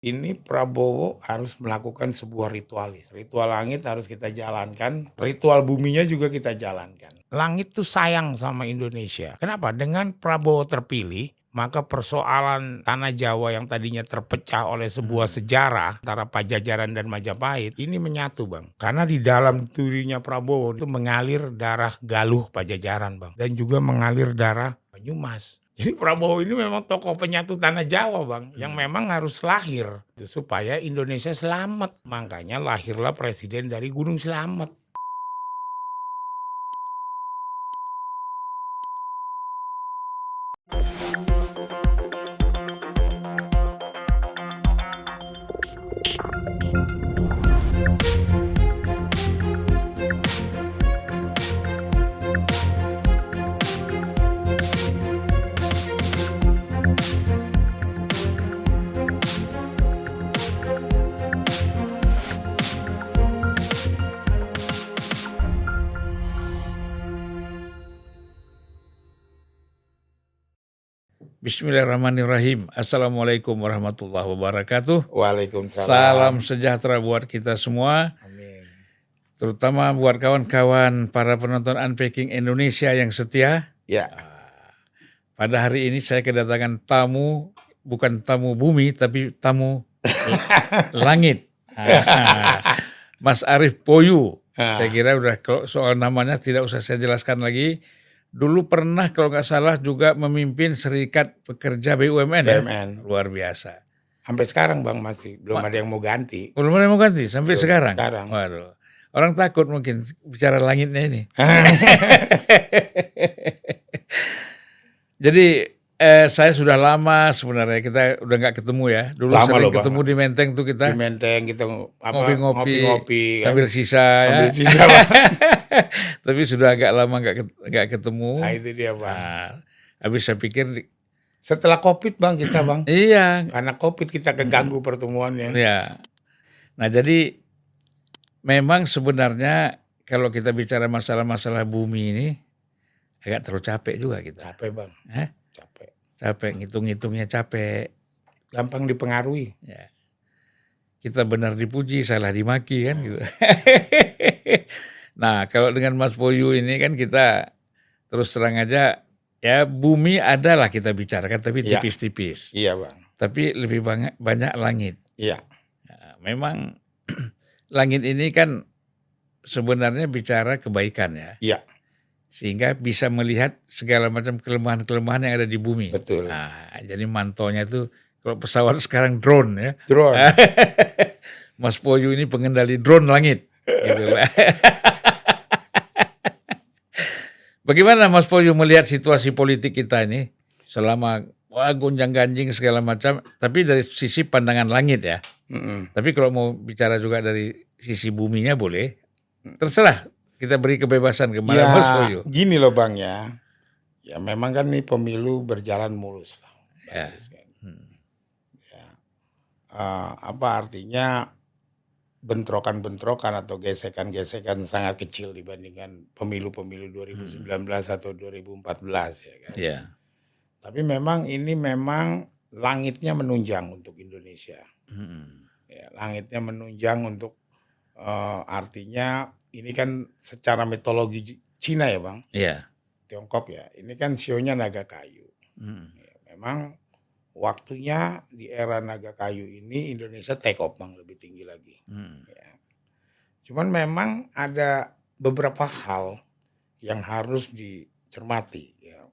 ini Prabowo harus melakukan sebuah ritualis. Ritual langit harus kita jalankan, ritual buminya juga kita jalankan. Langit tuh sayang sama Indonesia. Kenapa? Dengan Prabowo terpilih, maka persoalan tanah Jawa yang tadinya terpecah oleh sebuah sejarah antara Pajajaran dan Majapahit ini menyatu bang karena di dalam dirinya Prabowo itu mengalir darah Galuh Pajajaran bang dan juga mengalir darah Banyumas jadi Prabowo ini memang tokoh penyatu tanah Jawa bang yang memang harus lahir supaya Indonesia selamat. Makanya lahirlah presiden dari Gunung Selamat Bismillahirrahmanirrahim. Assalamualaikum warahmatullahi wabarakatuh. Waalaikumsalam Salam sejahtera buat kita semua, Amin terutama buat kawan-kawan para penonton Unpacking Indonesia yang setia. ya Pada hari ini saya kedatangan tamu, bukan tamu bumi, tapi tamu langit. Mas Arif Poyu. Saya kira udah soal namanya tidak usah saya jelaskan lagi. Dulu pernah kalau nggak salah juga memimpin Serikat Pekerja BUMN, ya. BUMN. Luar biasa. sampai sekarang bang masih belum ada yang mau ganti Belum ada yang mau ganti sampai Belum, sekarang. sekarang. Waduh. Orang takut mungkin bicara langitnya ini. Jadi eh, saya sudah lama sebenarnya kita udah nggak ketemu ya. Dulu Lama sering loh, Bang. ketemu di Menteng tuh di kita Menteng kita apa, ngopi-ngopi ngopi-ngopi kan. sambil sisa Sambil ya. sisa, Bang. Tapi sudah agak lama nggak nggak ketemu. nah itu dia bang Nah, habis saya pikir setelah covid bang kita bang iya karena covid kita keganggu pertemuannya Ya. Nah, jadi memang sebenarnya kalau kita bicara masalah-masalah bumi ini agak terlalu capek juga kita. capek bang Eh? Capek ngitung-ngitungnya capek. gampang dipengaruhi Ya. Kita benar dipuji, salah dimaki kan gitu. nah, kalau dengan Mas Poyu ini kan kita terus terang aja ya bumi adalah kita bicarakan tapi Ya. tipis-tipis. iya bang Tapi lebih banyak banyak langit. iya Nah, memang langit ini kan sebenarnya bicara kebaikan ya, iya sehingga bisa melihat segala macam kelemahan-kelemahan yang ada di bumi. betul Nah, jadi mantonya itu kalau pesawat sekarang drone ya, drone Mas Poyu ini pengendali drone langit. Gitu lah. Bagaimana Mas Poyu melihat situasi politik kita ini selama wah gonjang ganjing segala macam, tapi dari sisi pandangan langit ya. Mm-mm. Tapi kalau mau bicara juga dari sisi buminya boleh. Terserah. Kita beri kebebasan kepada ya Mas Poyo. gini loh bang ya ya memang kan nih pemilu berjalan mulus lah Ya. Kan. Ya. Eh, apa artinya bentrokan-bentrokan atau gesekan-gesekan sangat kecil dibandingkan pemilu-pemilu 2019 atau 2014 ya kan. Ya. Tapi memang ini memang langitnya menunjang untuk Indonesia. Hmm. Ya, langitnya menunjang untuk eh, artinya ini kan secara mitologi Cina ya bang, Ya. Tiongkok ya. Ini kan sionya naga kayu. Hmm. Ya, memang waktunya di era naga kayu ini Indonesia take off bang lebih tinggi lagi. Hmm. Ya. Cuman memang ada beberapa hal yang harus dicermati. Ya.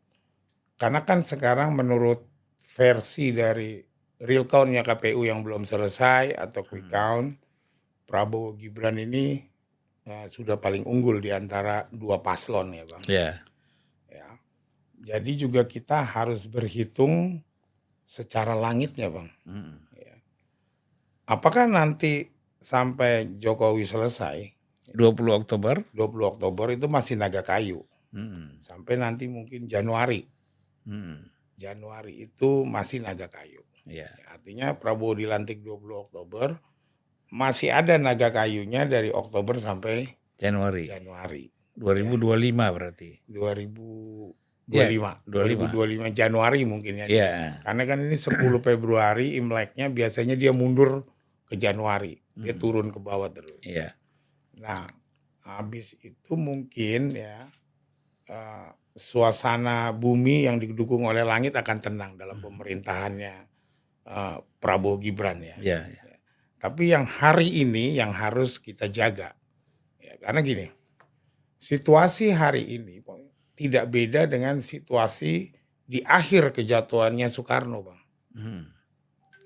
Karena kan sekarang menurut versi dari real count-nya KPU yang belum selesai atau quick count, Prabowo Gibran ini ya, sudah paling unggul di antara dua paslon ya bang. Ya. Ya. Jadi juga kita harus berhitung secara langitnya bang. Hmm. Apakah nanti sampai Jokowi selesai 20 Oktober. 20 Oktober itu masih naga kayu Hmm. sampai nanti mungkin Januari. Hmm. Januari itu masih naga kayu. Ya. Ya, Artinya Prabowo dilantik 20 Oktober masih ada naga kayunya dari Oktober sampai Januari Januari 2025 berarti. 2000 25. Ya, 2025 Januari mungkin ya. Iya. Karena kan ini 10 Februari Imleknya biasanya dia mundur ke Januari. Dia Hmm. turun ke bawah terus. Iya. Nah, habis itu mungkin ya eh, suasana bumi yang didukung oleh langit akan tenang dalam pemerintahannya eh, Prabowo Gibran ya. Iya. iya. Tapi yang hari ini yang harus kita jaga. Ya, karena gini, situasi hari ini Bang, tidak beda dengan situasi di akhir kejatuhannya Soekarno, Bang. Hmm.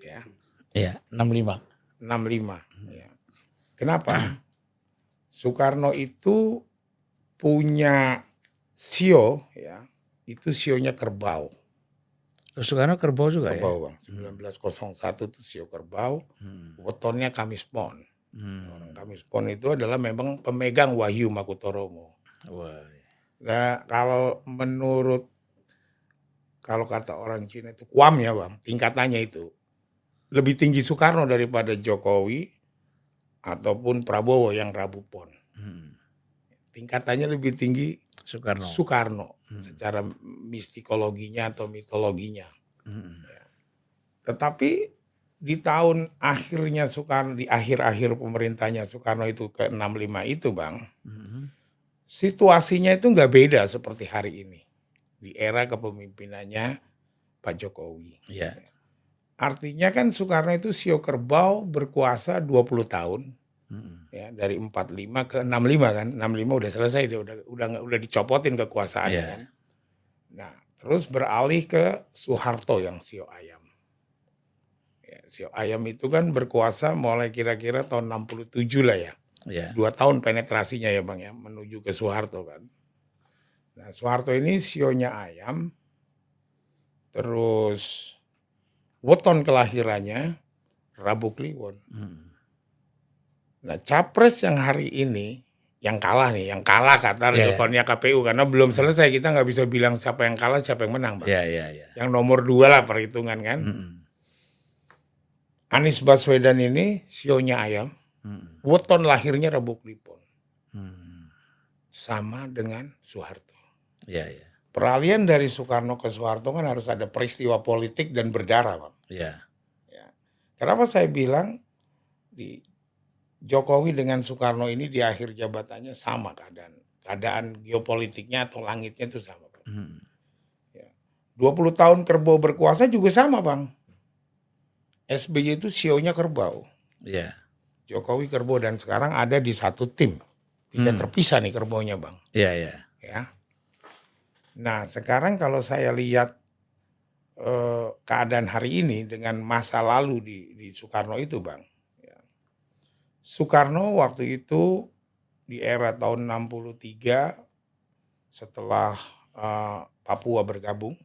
Ya, Iya. 65. 65. Ya. Kenapa? Soekarno itu punya sio, ya, itu sionya kerbau. Soekarno kerbau juga ya. Kerbau, Bang. 1901 itu sio kerbau, Hmm. wetonnya Kamis Pon. Hmm. Orang Kamis Pon itu adalah memang pemegang Wahyu Makutoromo. Wah. Nah, kalau menurut kalau kata orang Cina itu kuam ya bang, tingkatannya itu lebih tinggi Soekarno daripada Jokowi ataupun Prabowo yang Rabu Pon. Hmm. Tingkatannya lebih tinggi Soekarno. Soekarno Hmm. secara mistikologinya atau mitologinya. Hmm. Tetapi di tahun akhirnya Soekarno di akhir-akhir pemerintahnya Soekarno itu ke 65 itu bang, Hmm. situasinya itu nggak beda seperti hari ini di era kepemimpinannya Pak Jokowi. Iya. Artinya kan Soekarno itu sio kerbau berkuasa 20 tahun Hmm. ya dari 45 ke 65 kan. 65 udah selesai dia udah udah udah dicopotin kekuasaannya Iya. kan. Nah, terus beralih ke Soeharto yang sio ayam. Ya, sio ayam itu kan berkuasa mulai kira-kira tahun 67 lah ya Iya. dua tahun penetrasinya ya bang ya menuju ke Soeharto kan. Nah Soeharto ini sionya ayam, terus weton kelahirannya Rabu Kliwon. Hmm. Nah capres yang hari ini yang kalah nih, yang kalah kata Iya, iya. rekornya KPU karena belum selesai kita nggak bisa bilang siapa yang kalah siapa yang menang bang. Iya, iya, iya. Yang nomor dua lah perhitungan kan. Hmm. Anies Baswedan ini sionya ayam, Hmm. weton lahirnya Rabu Kliwon Hmm. sama dengan Soeharto. Iya, iya. Peralihan dari Soekarno ke Soeharto kan harus ada peristiwa politik dan berdarah, Bang. Iya. Kenapa saya bilang di Jokowi dengan Soekarno ini di akhir jabatannya sama keadaan. Keadaan geopolitiknya atau langitnya itu sama, Bang. Hmm. 20 tahun kerbau berkuasa juga sama, Bang. SBY itu sionya kerbau. Iya. Jokowi kerbau dan sekarang ada di satu tim. Tidak Hmm. terpisah nih kerbaunya, Bang. Iya, iya. ya. Nah, sekarang kalau saya lihat eh, keadaan hari ini dengan masa lalu di, di Soekarno itu, Bang. Soekarno waktu itu di era tahun 63 setelah eh, Papua bergabung,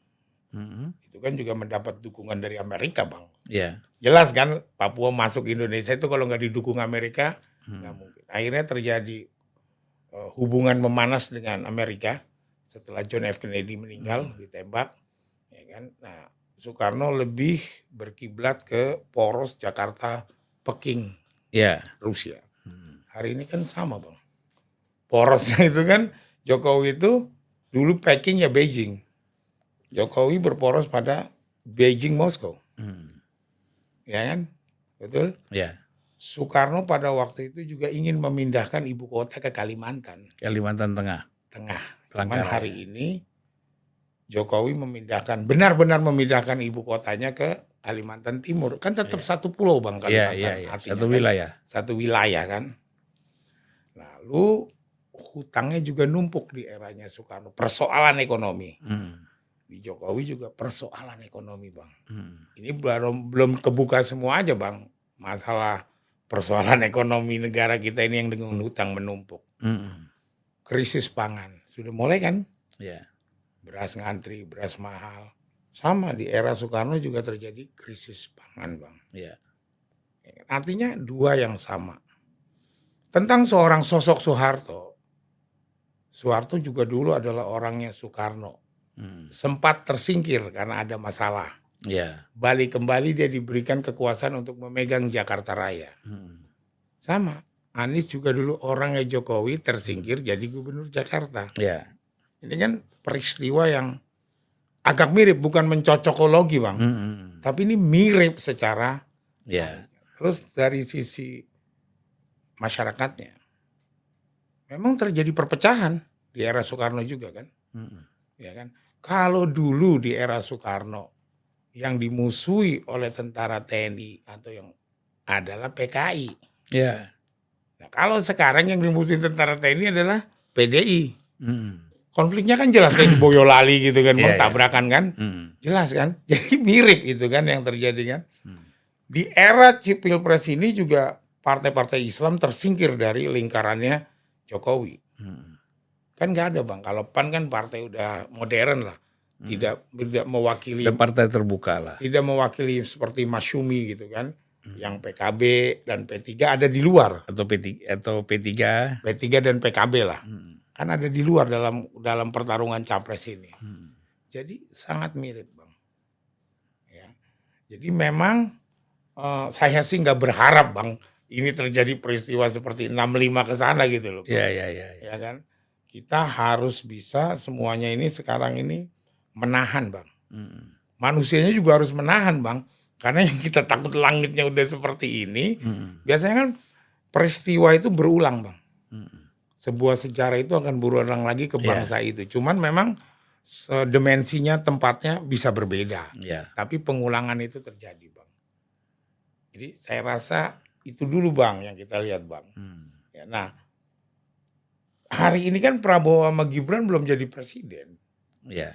Hmm. itu kan juga mendapat dukungan dari Amerika, Bang. Iya. Jelas kan Papua masuk Indonesia itu kalau nggak didukung Amerika nggak Hmm. mungkin. Akhirnya terjadi eh, hubungan memanas dengan Amerika setelah John F Kennedy meninggal ditembak, ya kan. Nah Soekarno lebih berkiblat ke poros Jakarta Peking Iya. Rusia. Hmm. Hari ini kan sama bang. Porosnya itu kan Jokowi itu dulu Peking ya Beijing. Jokowi berporos pada Beijing Moskow, Hmm. ya kan? Betul? Iya. Soekarno pada waktu itu juga ingin memindahkan ibu kota ke Kalimantan Kalimantan Tengah. Tengah. Cuman hari ini Jokowi memindahkan benar-benar memindahkan ibu kotanya ke Kalimantan Timur. Kan tetap satu pulau Bang Iya, Kalimantan. iya, iya. artinya Satu kan. wilayah. Satu wilayah kan. Lalu hutangnya juga numpuk di eranya Soekarno. Persoalan ekonomi. Hmm. Di Jokowi juga persoalan ekonomi Bang. Hmm. Ini baru belum kebuka semua aja Bang. Masalah persoalan ekonomi negara kita ini yang dengan hutang menumpuk. Hmm. Krisis pangan. Sudah mulai kan? Iya. Beras ngantri, beras mahal. Sama di era Soekarno juga terjadi krisis pangan Bang. Iya. Artinya dua yang sama. Tentang seorang sosok Soeharto. Soeharto juga dulu adalah orangnya Soekarno. Hmm. Sempat tersingkir karena ada masalah. Iya. Balik kembali dia diberikan kekuasaan untuk memegang Jakarta Raya. Hmm. Sama. Anies juga dulu orangnya Jokowi tersingkir jadi gubernur Jakarta. Iya. Ini kan peristiwa yang agak mirip, bukan mencocokologi bang, Mm, mm, mm. tapi ini mirip secara. Ya. Terus dari sisi masyarakatnya, memang terjadi perpecahan di era Soekarno juga kan, Mm, mm. ya kan. Kalau dulu di era Soekarno yang dimusuhi oleh tentara TNI atau yang adalah PKI. Ya. Nah, kalau sekarang yang dimusuhin tentara TNI adalah PDI. Mm, mm. Konfliknya kan jelas kayak di Boyolali gitu kan, Iya, Bang, iya. tabrakan kan. Mm. Jelas kan? Jadi mirip itu kan yang terjadi kan. Hmm. Di era Cipil Pres ini juga partai-partai Islam tersingkir dari lingkarannya Jokowi. Mm. Kan nggak ada bang. Kalau PAN kan partai udah modern lah. Hmm. Tidak tidak mewakili Dan partai terbuka lah. tidak mewakili seperti Masyumi gitu kan. Hmm. Yang PKB dan P3 ada di luar. Atau P3 atau P3. P3 dan PKB lah. Mm, Kan ada di luar dalam dalam pertarungan capres ini. mm. Jadi sangat mirip bang. Ya. Jadi memang eh, saya sih nggak berharap bang ini terjadi peristiwa seperti 65 ke sana gitu loh. Bang. Ya, ya, ya. kan. Kita harus bisa semuanya ini sekarang ini menahan bang. Mm, Manusianya juga harus menahan bang. Karena yang kita takut langitnya udah seperti ini. mm, Biasanya kan peristiwa itu berulang bang. Sebuah sejarah itu akan berulang lagi ke Iya. bangsa itu. Cuman memang dimensinya tempatnya bisa berbeda. Ya. Tapi pengulangan itu terjadi bang. Jadi saya rasa itu dulu bang yang kita lihat bang. Mm. Ya, nah hari ini kan Prabowo sama Gibran belum jadi presiden. Ya.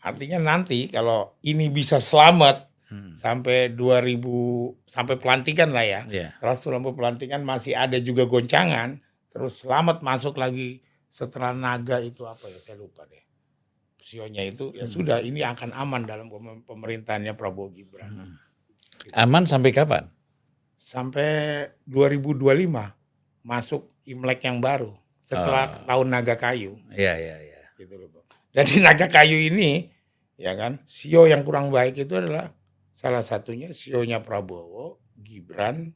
Artinya nanti kalau ini bisa selamat Mm. sampai 2000 sampai pelantikan lah ya. Ya. Setelah selama pelantikan masih ada juga goncangan. Terus selamat masuk lagi setelah naga itu apa ya saya lupa deh. Sionya itu ya Hmm. sudah ini akan aman dalam pem- pemerintahannya Prabowo Gibran. Mm. Aman sampai kapan? Sampai 2025 masuk Imlek yang baru setelah Ah. tahun naga kayu Ya, ya, ya. gitu loh. Bang. Dan di naga kayu ini ya kan sio yang kurang baik itu adalah salah satunya sionya Prabowo, Gibran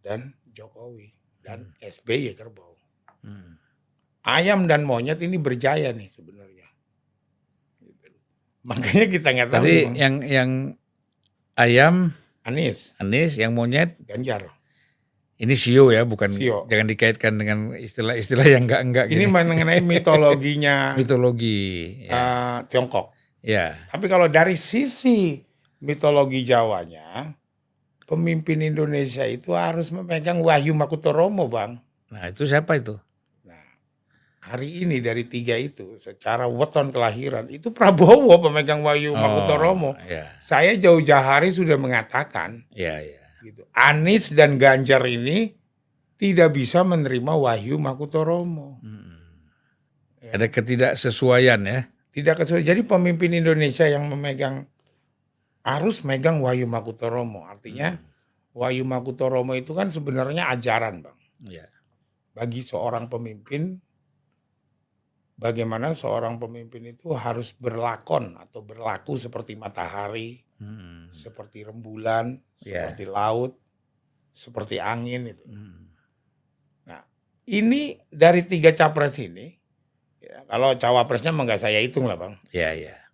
dan Jokowi dan SBY kerbau. Mm. Ayam dan monyet ini berjaya nih sebenarnya. Gitu. Makanya kita nggak tahu Bang. yang yang ayam Anies, Anies, yang monyet Ganjar. ini sio ya, bukan Sio. jangan dikaitkan dengan istilah-istilah yang enggak enggak Ini gini. mengenai mitologinya mitologi. Ya. eh, Tiongkok. ya. Tapi kalau dari sisi mitologi Jawanya, pemimpin Indonesia itu harus memegang Wahyu Makutoromo, Bang. Nah, itu siapa itu? Hari ini dari tiga itu, secara weton kelahiran, itu Prabowo pemegang Wahyu Makutoromo. Ya, Saya jauh-jauh hari sudah mengatakan, ya, ya. gitu, Anies dan Ganjar ini tidak bisa menerima Wahyu Makutoromo. Mm. Ya. Ada ketidaksesuaian ya. Tidak kesuai. Jadi pemimpin Indonesia yang memegang harus megang Wahyu Makutoromo. Artinya Wahyu Makutoromo itu kan sebenarnya ajaran, Bang. Ya. Bagi seorang pemimpin bagaimana seorang pemimpin itu harus berlakon atau berlaku seperti matahari, Mm. seperti rembulan, Ya. seperti laut, seperti angin itu. Mm. Ini dari tiga capres ini, ya, kalau cawapresnya emang nggak saya hitung lah bang. Ya, ya.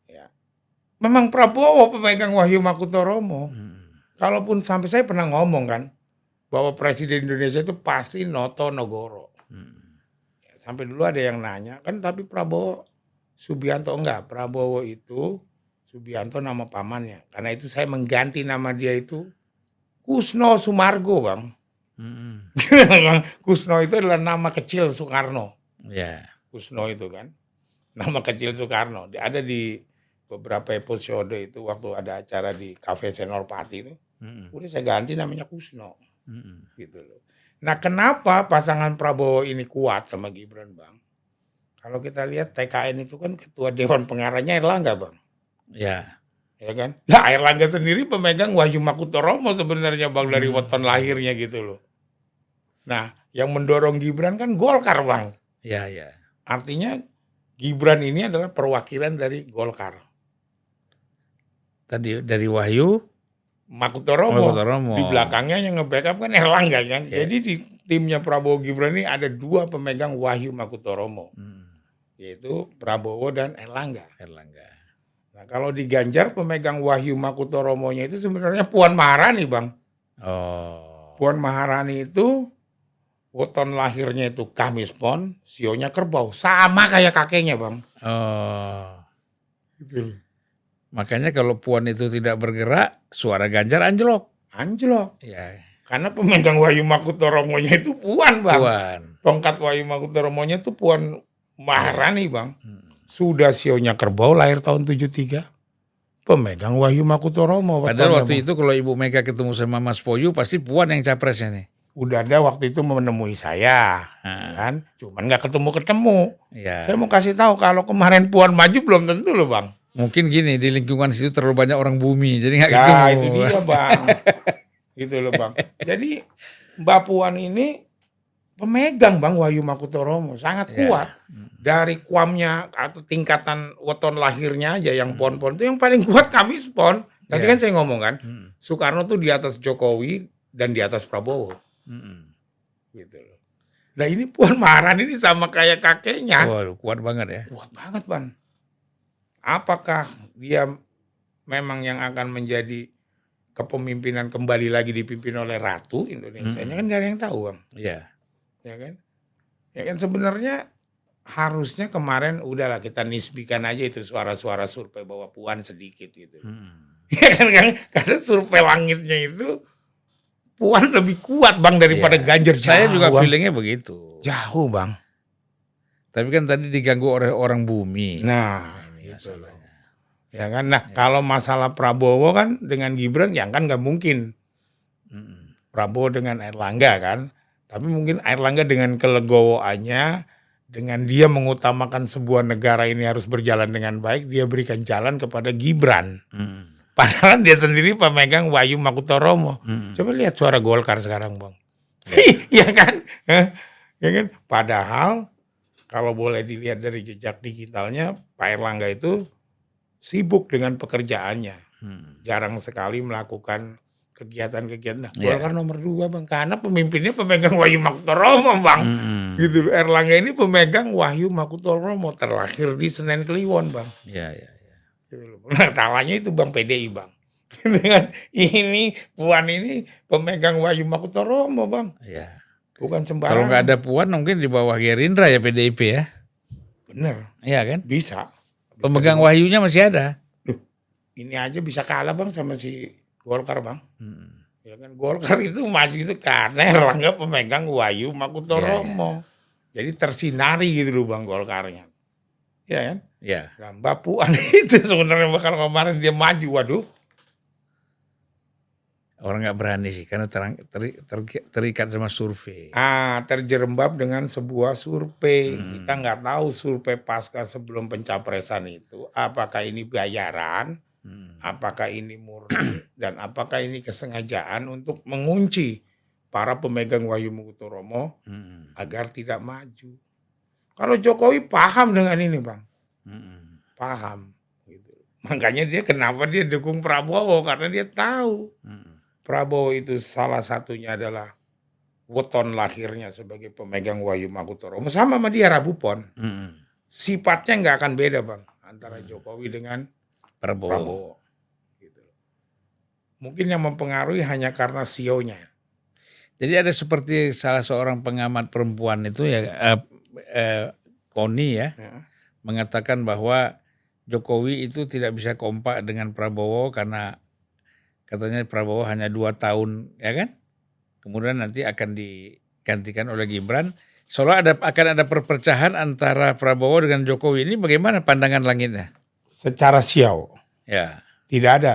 Memang Prabowo pemegang Wahyu Makutoromo. Mm. Kalaupun sampai saya pernah ngomong kan, bahwa Presiden Indonesia itu pasti Noto Nogoro. Mm. Sampai dulu ada yang nanya, kan tapi Prabowo Subianto enggak. Prabowo itu Subianto nama pamannya. Karena itu saya mengganti nama dia itu Kusno Sumargo bang. Mm. Kusno itu adalah nama kecil Soekarno. Ya. Kusno itu kan. Nama kecil Soekarno. Dia ada di beberapa episode itu waktu ada acara di Cafe Senopati itu. Mm. Udah saya ganti namanya Kusno. Mm. Gitu loh. Nah kenapa pasangan Prabowo ini kuat sama Gibran bang? Kalau kita lihat TKN itu kan ketua Dewan Pengarahnya Erlangga bang. Ya. Ya kan? Nah Erlangga sendiri pemegang Wahyu Makutoromo sebenarnya bang dari Hmm. weton lahirnya gitu loh. Nah yang mendorong Gibran kan Golkar bang. Ya, ya. Artinya Gibran ini adalah perwakilan dari Golkar. Tadi dari Wahyu Makutoromo. Makutoromo. Di belakangnya yang nge-backup kan Erlangga kan. Ya. Jadi di timnya Prabowo Gibran ini ada dua pemegang Wahyu Makutoromo. Mm. Yaitu Prabowo dan Erlangga. Erlangga. Nah, kalau di Ganjar pemegang Wahyu Makutoromonya itu sebenarnya Puan Maharani, Bang. Oh. Puan Maharani itu weton lahirnya itu Kamis Pon, sionya kerbau. Sama kayak kakeknya, Bang. Oh. Gitu loh. Makanya kalau Puan itu tidak bergerak, suara Ganjar anjlok. Anjlok. Ya, Karena pemegang Wahyu Makutoromonya itu Puan, Bang. Puan. Tongkat Wahyu Makutoromonya itu Puan Maharani, Bang. Hmm. Sudah sionya kerbau lahir tahun 73. Pemegang Wahyu Makutoromo. Padahal waktu Bang. itu kalau Ibu Mega ketemu sama Mas Poyu pasti Puan yang capresnya nih. udah ada waktu itu menemui saya, Nah, kan? Cuman nggak ketemu-ketemu. ya. Saya mau kasih tahu kalau kemarin Puan maju belum tentu loh, Bang. Mungkin gini di lingkungan situ terlalu banyak orang bumi jadi nggak ketemu. Nah, itu dia, Bang. gitu loh, Bang. Jadi Mbak Puan ini pemegang Bang Wahyu Makutoromo sangat Ya. kuat. Dari kuamnya atau tingkatan weton lahirnya aja Hmm. yang pon-pon itu yang paling kuat kami pon. Tadi Ya. kan saya ngomong kan, Hmm. Soekarno tuh di atas Jokowi dan di atas Prabowo Hmm. gitu loh. Nah ini Puan Maharani ini sama kayak kakeknya. Waduh, kuat banget ya. Kuat banget, Ban. Apakah dia memang yang akan menjadi kepemimpinan kembali lagi dipimpin oleh ratu Indonesia? Mm-mm. Kan gak ada yang tahu, Bang. Iya. Ya kan? Ya kan sebenarnya harusnya kemarin udahlah kita nisbikan aja itu suara-suara survei bahwa Puan sedikit gitu. Hmm. Ya kan, kan? Karena survei langitnya itu Puan lebih kuat, Bang, daripada Iya. Ganjar. Saya Jauh, juga Bang. feelingnya begitu. Jauh, Bang. Tapi kan tadi diganggu oleh orang bumi. Nah, gitu loh. masalahnya. Ya kan, nah kalau masalah Prabowo kan dengan Gibran ya kan nggak mungkin Hmm. Prabowo dengan Erlangga kan, tapi mungkin Erlangga dengan kelegowoannya, dengan dia mengutamakan sebuah negara ini harus berjalan dengan baik, dia berikan jalan kepada Gibran. Hmm. Padahal dia sendiri pemegang Wahyu Makutoromo. Hmm. Coba lihat suara Golkar sekarang, Bang. Iya kan? Hah? Ya kan? Padahal kalau boleh dilihat dari jejak digitalnya, Pak Erlangga itu sibuk dengan pekerjaannya. Hmm. Jarang sekali melakukan kegiatan-kegiatan. Nah, Iya. Golkar nomor dua, Bang. Karena pemimpinnya pemegang Wahyu Makutoromo, Bang. Hmm. Gitu. Erlangga ini pemegang Wahyu Makutoromo. Terlahir di Senen Kliwon, Bang. Iya, iya. iya. Gitu. Nah, talanya itu Bang PDI, Bang. Gitu kan. Ini Puan ini pemegang Wahyu Makutoromo, Bang. Iya. Bukan Kalau sembarangan. nggak ada Puan mungkin di bawah Gerindra ya PDIP ya. Bener, Iya kan? bisa. Bisa Pemegang di- wahyunya masih ada. Ini aja bisa kalah, Bang, sama si Golkar, Bang. Hmm. Ya kan Golkar itu maju itu karena Erlangga pemegang Wahyu Makutoromo. Jadi tersinari gitu loh Bang Golkarnya. Ya kan? Ya. Nah, Mbak Puan itu sebenarnya bakal kemarin dia maju, waduh. Orang nggak berani sih karena terang, teri- ter- terikat sama survei. Ah, terjerembab dengan sebuah survei. Hmm. Kita nggak tahu survei pasca sebelum pencapresan itu. Apakah ini bayaran, Hmm. apakah ini murni, dan apakah ini kesengajaan untuk mengunci para pemegang Wahyu Makutoromo Hmm. agar tidak maju. Kalau Jokowi paham dengan ini, Bang. Hmm. Paham. Gitu. Makanya dia kenapa dia dukung Prabowo karena dia tahu Hmm. Prabowo itu salah satunya adalah weton lahirnya sebagai pemegang Wahyu Makutoromo sama sama dia Rabu Pon. Hmm. Sifatnya nggak akan beda, Bang, antara Jokowi dengan Prabowo. Prabowo. Gitu. Mungkin yang mempengaruhi hanya karena sionya. Jadi ada seperti salah seorang pengamat perempuan itu ya eh, eh, Koni ya Ya. mengatakan bahwa Jokowi itu tidak bisa kompak dengan Prabowo karena katanya Prabowo hanya dua tahun ya kan kemudian nanti akan digantikan oleh Gibran seolah ada akan ada perpecahan antara Prabowo dengan Jokowi ini bagaimana pandangan langitnya Secara siau ya tidak ada.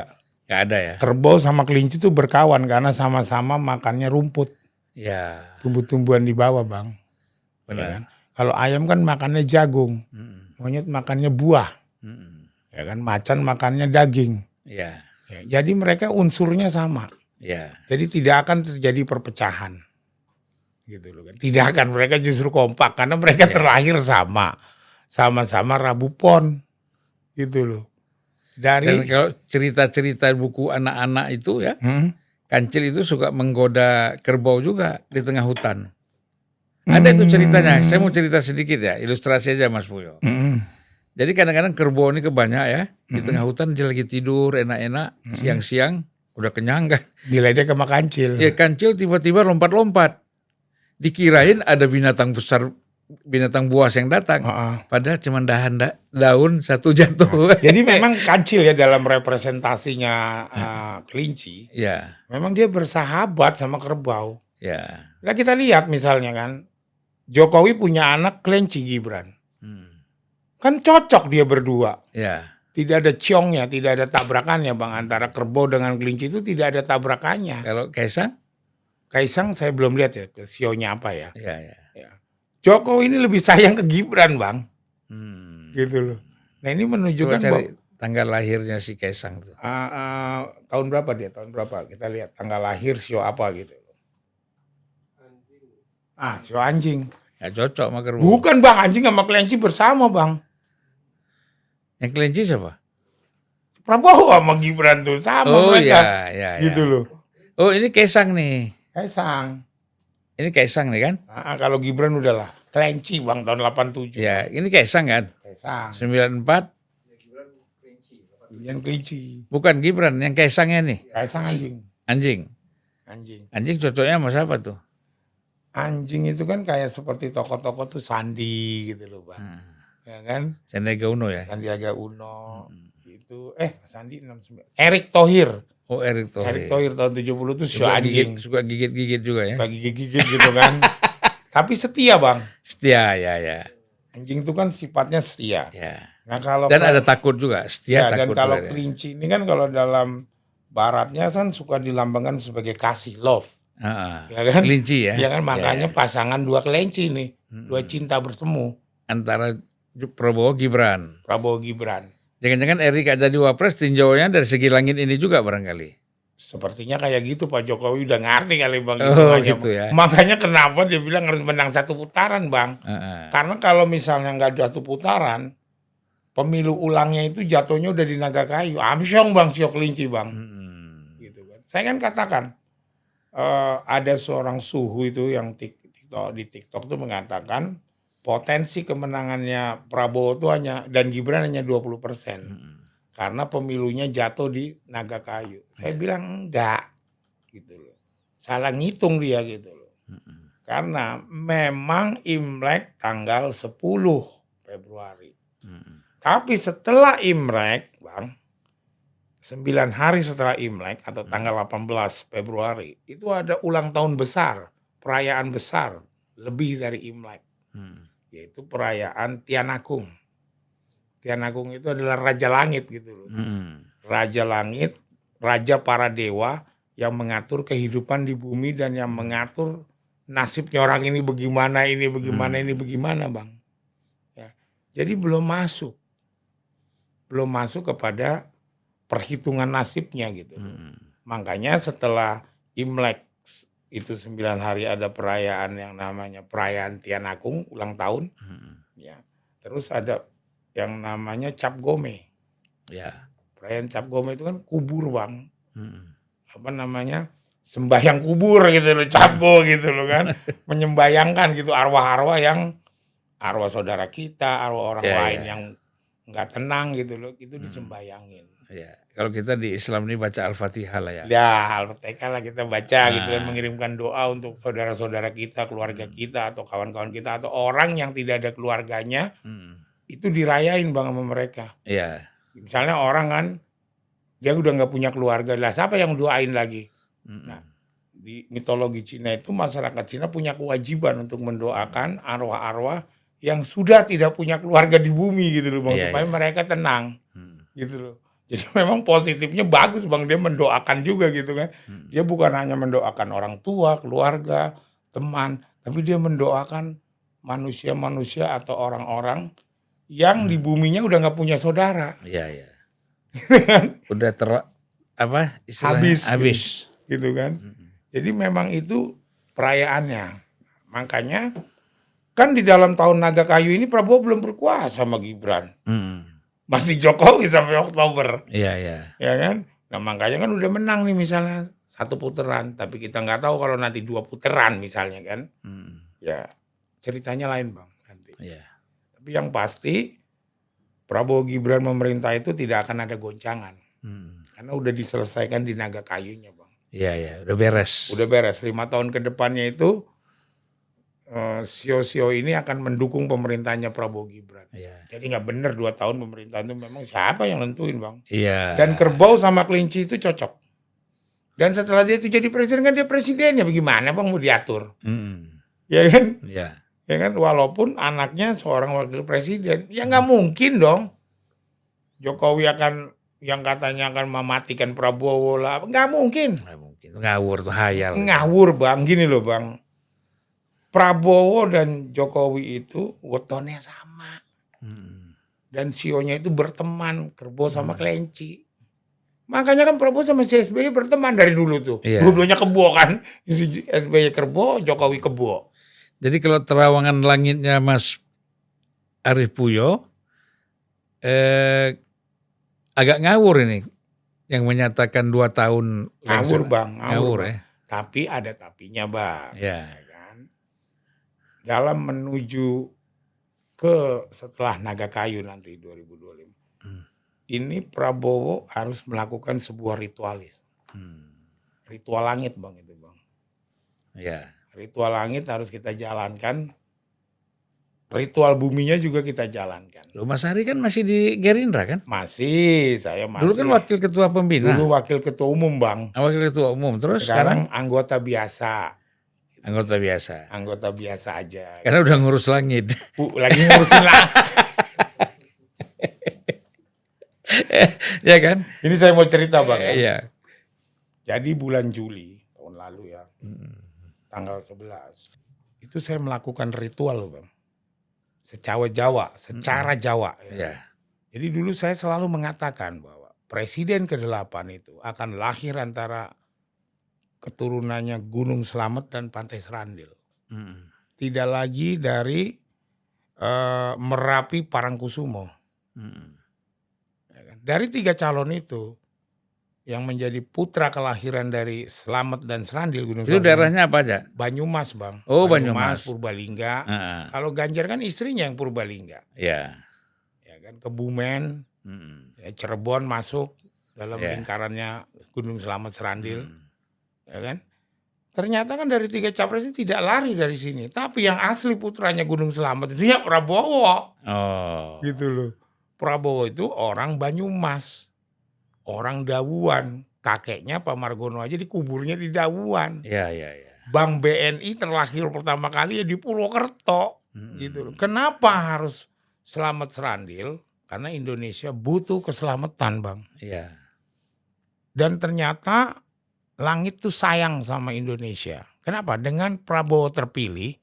nggak ada ya Kerbau sama kelinci itu berkawan karena sama-sama makannya rumput, ya tumbuh-tumbuhan di bawah, Bang. Ya benar kan? Kalau ayam kan makannya jagung, Mm-mm. monyet makannya buah, Mm-mm. ya kan? Macan makannya daging. ya Ya, jadi mereka unsurnya sama. ya Jadi tidak akan terjadi perpecahan. Gitu loh kan. Tidak akan mereka justru kompak karena mereka Ya. terlahir sama. Sama-sama Rabu Pon. Gitu loh. dan Dari kalau cerita-cerita buku anak-anak itu ya Hmm? kancil itu suka menggoda kerbau juga di tengah hutan ada itu ceritanya saya mau cerita sedikit ya ilustrasi aja Mas Puyo Hmm. Jadi kadang-kadang kerbau ini kebanyak ya. Di tengah hutan dia lagi tidur enak-enak. Siang-siang udah kenyang kan. Nilainya ke kancil. Ya kancil tiba-tiba lompat-lompat. Dikirain ada binatang besar, binatang buas yang datang. Heeh. Padahal cuma dahan da- daun satu jatuh. Jadi memang kancil ya dalam representasinya eh, kelinci. ya, Memang dia bersahabat sama kerbau. ya. Nah kita lihat misalnya kan, Jokowi punya anak kelinci Gibran. Kan cocok dia berdua. Ya, Tidak ada ciongnya, tidak ada tabrakannya bang. Antara kerbau dengan kelinci itu tidak ada tabrakannya. kalau Kaisang? Kaisang saya belum lihat ya, ke sionya apa ya. Ya, ya. Jokowi ini lebih sayang ke Gibran bang. Hmm. Gitu loh. Nah ini Coba menunjukkan cari bahwa tanggal lahirnya si Kaisang tuh. Ah, ah, tahun berapa dia? Tahun berapa? Kita lihat tanggal lahir sio apa gitu. Ah, sio anjing. Ya cocok sama kerbau. Bukan bang, anjing sama kelinci bersama bang. Yang kelinci siapa? Prabowo sama Gibran tuh sama oh mereka. ya, ya, ya. Gitu loh. Oh ini Kaisang nih. Kaisang. Ini Kaisang nih kan? Ah, kalau Gibran udahlah. Kelinci bang tahun 87. Ya, ini Kaisang kan? Kaisang. 94 Yang kelinci. bukan Gibran, yang Kaisangnya nih. Kaisang anjing. Anjing. Anjing. Anjing cocoknya sama siapa tuh? Anjing itu kan kayak seperti tokoh-tokoh tuh Sandi gitu loh bang. Hmm. Ya kan? Sandiaga Uno ya. Sandiaga Uno. Itu eh Sandi 69. Erick Thohir. Oh Erick Thohir. Erick Thohir tahun 70 tuh sio Suka anjing. gigit, suka gigit-gigit juga ya. Bagi gigit gitu kan. Tapi setia bang. Setia ya ya. Anjing itu kan sifatnya setia. Ya. Nah kalau Dan ke- ada takut juga, setia ya, dan takut kalau juga ya. kelinci ini kan kalau dalam baratnya kan suka dilambangkan sebagai kasih love. Ah, Ya kan? Kelinci ya. Ya kan makanya Ya, ya. pasangan dua kelinci nih. Hmm. Dua cinta bersemu. antara Prabowo Gibran. Prabowo Gibran. Jangan-jangan Erik jadi wapres tinjauannya dari segi langit ini juga barangkali. Sepertinya kayak gitu Pak Jokowi udah ngerti kali Bang. Oh, gitu ya. Makanya kenapa dia bilang harus menang satu putaran Bang. Ah, ah. Karena kalau misalnya nggak ada satu putaran, pemilu ulangnya itu jatuhnya udah di naga kayu. Amsyong Bang Sio Kelinci Bang. Hmm. Gitu kan. Saya kan katakan eh, ada seorang suhu itu yang tik- TikTok di TikTok tuh mengatakan potensi kemenangannya Prabowo itu hanya dan Gibran hanya 20 persen. Hmm. karena pemilunya jatuh di naga kayu. Saya bilang enggak gitu loh. Salah ngitung dia gitu loh. Hmm. Karena memang Imlek tanggal 10 Februari. Hmm. Tapi setelah Imlek, Bang, 9 hari setelah Imlek atau tanggal 18 Februari, itu ada ulang tahun besar, perayaan besar lebih dari Imlek, Hmm. Yaitu perayaan Tian Agung. Tian Agung itu adalah raja langit gitu loh. Hmm. raja langit, raja para dewa yang mengatur kehidupan di bumi dan yang mengatur nasibnya orang ini bagaimana, ini bagaimana, Hmm. ini bagaimana, Bang. Ya. Jadi belum masuk. Belum masuk kepada perhitungan nasibnya gitu. Hmm. Makanya setelah Imlek itu sembilan hari ada perayaan yang namanya perayaan Tian Agung ulang tahun Hmm. ya. Terus ada yang namanya Cap Gome. Ya. Perayaan Cap Gome itu kan kubur bang, Hmm. apa namanya sembahyang kubur gitu loh, Capgo gitu loh kan, menyembayangkan gitu arwah-arwah yang arwah saudara kita, arwah orang Ya, lain ya. yang nggak tenang gitu loh, itu disembayangin. Ya. Kalau kita di Islam ini baca Al-Fatihah lah ya. Ya, Al-Fatihah lah kita baca gitu kan, mengirimkan doa untuk saudara-saudara kita, keluarga kita atau kawan-kawan kita atau orang yang tidak ada keluarganya, Hmm. itu dirayain bang sama mereka. Ya. Misalnya orang kan dia udah nggak punya keluarga, lah siapa yang doain lagi? Hmm. Nah, di mitologi Cina itu masyarakat Cina punya kewajiban untuk mendoakan arwah-arwah yang sudah tidak punya keluarga di bumi gitu loh bang Iya, supaya iya. mereka tenang Hmm. gitu loh. Jadi memang positifnya bagus bang dia mendoakan juga gitu kan. Hmm. Dia bukan hanya mendoakan orang tua, keluarga, teman, tapi dia mendoakan manusia-manusia atau orang-orang yang Hmm. di buminya udah nggak punya saudara Ya, ya. Udah ter apa istilahnya? Habis, Habis. gitu kan. Hmm. Jadi memang itu perayaannya. Makanya kan di dalam tahun naga kayu ini Prabowo belum berkuasa sama Gibran. Hmm. Masih Jokowi sampai Oktober, Iya, iya. ya kan? Nah makanya kan udah menang nih misalnya satu putaran, tapi kita nggak tahu kalau nanti dua putaran misalnya kan. Hmm. Ya ceritanya lain bang nanti. Iya. Tapi yang pasti Prabowo Gibran memerintah itu tidak akan ada goncangan. Hmm. Karena udah diselesaikan di naga kayunya bang. Iya ya, udah beres. Udah beres. Lima tahun ke depannya itu eh, sio-sio ini akan mendukung pemerintahnya Prabowo Gibran. Iya. Jadi nggak bener dua tahun pemerintahan itu memang siapa yang nentuin bang. Iya. Dan kerbau sama kelinci itu cocok. Dan setelah dia itu jadi presiden kan dia presidennya bagaimana bang mau diatur? Hmm. Ya kan? Iya. Ya kan walaupun anaknya seorang wakil presiden. Ya nggak mungkin dong. Jokowi akan yang katanya akan mematikan Prabowo lah. Nggak mungkin. Nggak mungkin. Ngawur tuh hayal. Ngawur bang. Gini loh bang. Prabowo dan Jokowi itu wetonnya sama. Hmm. Dan sionya itu berteman. Kerbau sama kelinci. Makanya kan Prabowo sama si SBY berteman dari dulu tuh. Iya. Dua-duanya kebo kan. SBY kebo, Jokowi kebo. Jadi kalau terawangan langitnya Mas Arif Puyo, eh, agak ngawur ini yang menyatakan dua tahun Ngawur langsung. bang. Ngawur Bang. ya. Tapi ada tapinya bang. Ya. Dalam menuju ke setelah naga kayu nanti 2025. Hmm. Ini Prabowo harus melakukan sebuah ritualis. Hmm. Ritual langit bang itu bang. Ya. Ritual langit harus kita jalankan. Ritual buminya juga kita jalankan. Loh, Mas Ari kan masih di Gerindra kan? Masih, saya masih. Dulu kan wakil ketua pembina. Dulu wakil ketua umum bang. Ah, wakil ketua umum. Terus sekarang, Sekarang anggota biasa. Anggota biasa. Anggota biasa aja. Karena udah ngurus langit. Bu, lagi ngurusin lah. ya kan? Ini saya mau cerita bang. ya. Iya. Jadi bulan Juli tahun lalu ya, Hmm. tanggal 11. Itu saya melakukan ritual loh bang. Secara Jawa, secara Jawa. ya. Ya. Jadi dulu saya selalu mengatakan bahwa Presiden ke-8 itu akan lahir antara keturunannya Gunung Slamet dan Pantai Serandil. Hmm. Tidak lagi dari eh, Merapi Parangkusumo. Hmm. Dari tiga calon itu yang menjadi putra kelahiran dari Slamet dan Serandil Gunung Itu Slamet. daerahnya apa aja? Banyumas bang. Oh, Banyumas. Purbalingga. Ah, Kalau Ganjar kan istrinya yang Purbalingga. ya. Ya kan Kebumen, Hmm. ya, Cirebon masuk dalam Ya. lingkarannya Gunung Slamet Serandil. Hmm. Ya kan? Ternyata kan dari tiga capres ini tidak lari dari sini. Tapi yang asli putranya Gunung Slamet itu ya Prabowo. Oh. Gitu loh. Prabowo itu orang Banyumas. Orang Dawuan. Kakeknya Pak Margono aja dikuburnya di Dawuan. Ya, ya, ya. Bank BNI terlahir pertama kali ya di Purwokerto. Hmm. Gitu loh. Kenapa harus selamat serandil? Karena Indonesia butuh keselamatan, Bang. Iya. Dan ternyata langit tuh sayang sama Indonesia. Kenapa? Dengan Prabowo terpilih,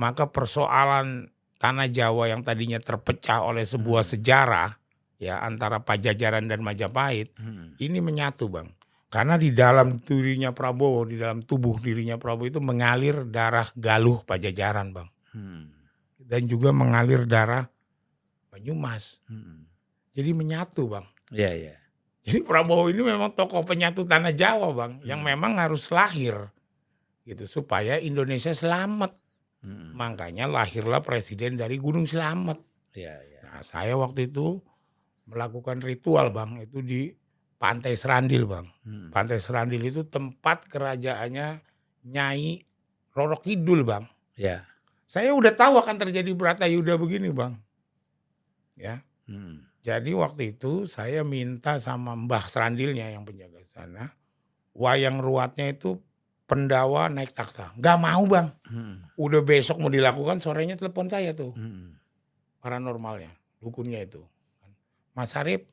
maka persoalan tanah Jawa yang tadinya terpecah oleh sebuah sejarah ya antara Pajajaran dan Majapahit Hmm. ini menyatu, Bang. Karena di dalam dirinya Prabowo, di dalam tubuh dirinya Prabowo itu mengalir darah Galuh Pajajaran, Bang. Hmm. Dan juga mengalir darah Banyumas. Hmm. Jadi menyatu, Bang. Iya, iya. Jadi Prabowo ini memang tokoh penyatu tanah Jawa, Bang, yang Hmm. memang harus lahir gitu supaya Indonesia selamat. Hmm. Makanya lahirlah presiden dari Gunung Selamet. Iya, iya. Nah, saya waktu itu melakukan ritual, Bang, itu di Pantai Serandil, Bang. Hmm. Pantai Serandil itu tempat kerajaannya Nyai Roro Kidul, Bang. Ya. Saya udah tahu akan terjadi Bratayuda begini, Bang. Ya. Hmm. Jadi waktu itu saya minta sama Mbah Serandilnya yang penjaga sana, wayang ruatnya itu pendawa naik takhta. Gak mau bang, Hmm. udah besok mau dilakukan, sorenya telepon saya tuh Hmm. paranormalnya, dukunnya itu. Mas Arif,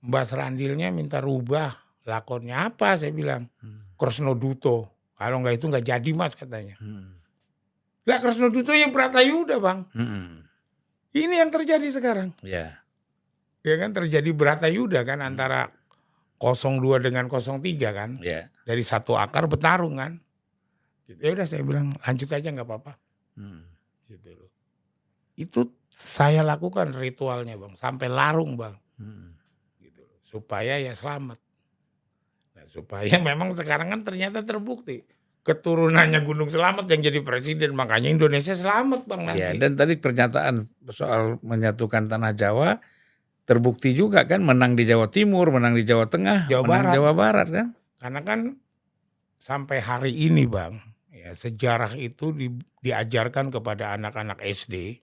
Mbah Serandilnya minta rubah lakonnya apa? Saya bilang Hmm. Kresno Duto. Kalau nggak itu nggak jadi mas katanya. Hmm. Lah Kresno Duto ya Bratayuda bang. Hmm. Ini yang terjadi sekarang. Ya. Ya kan terjadi Bratayuda kan antara 02 dengan 03 kan. Ya. Dari satu akar bertarung kan. Gitu. Ya udah saya bilang lanjut aja nggak apa-apa. Hmm. Gitu loh. Itu saya lakukan ritualnya bang. Sampai larung bang. Hmm. Gitu loh. Supaya ya selamat. Nah, supaya memang sekarang kan ternyata terbukti. Keturunannya Gunung Selamat yang jadi presiden. Makanya Indonesia selamat bang nanti. Ya, dan tadi pernyataan soal menyatukan tanah Jawa terbukti juga kan menang di Jawa Timur, menang di Jawa Tengah, Jawa menang Barat. Jawa Barat kan. Karena kan sampai hari ini bang, ya sejarah itu di- diajarkan kepada anak-anak SD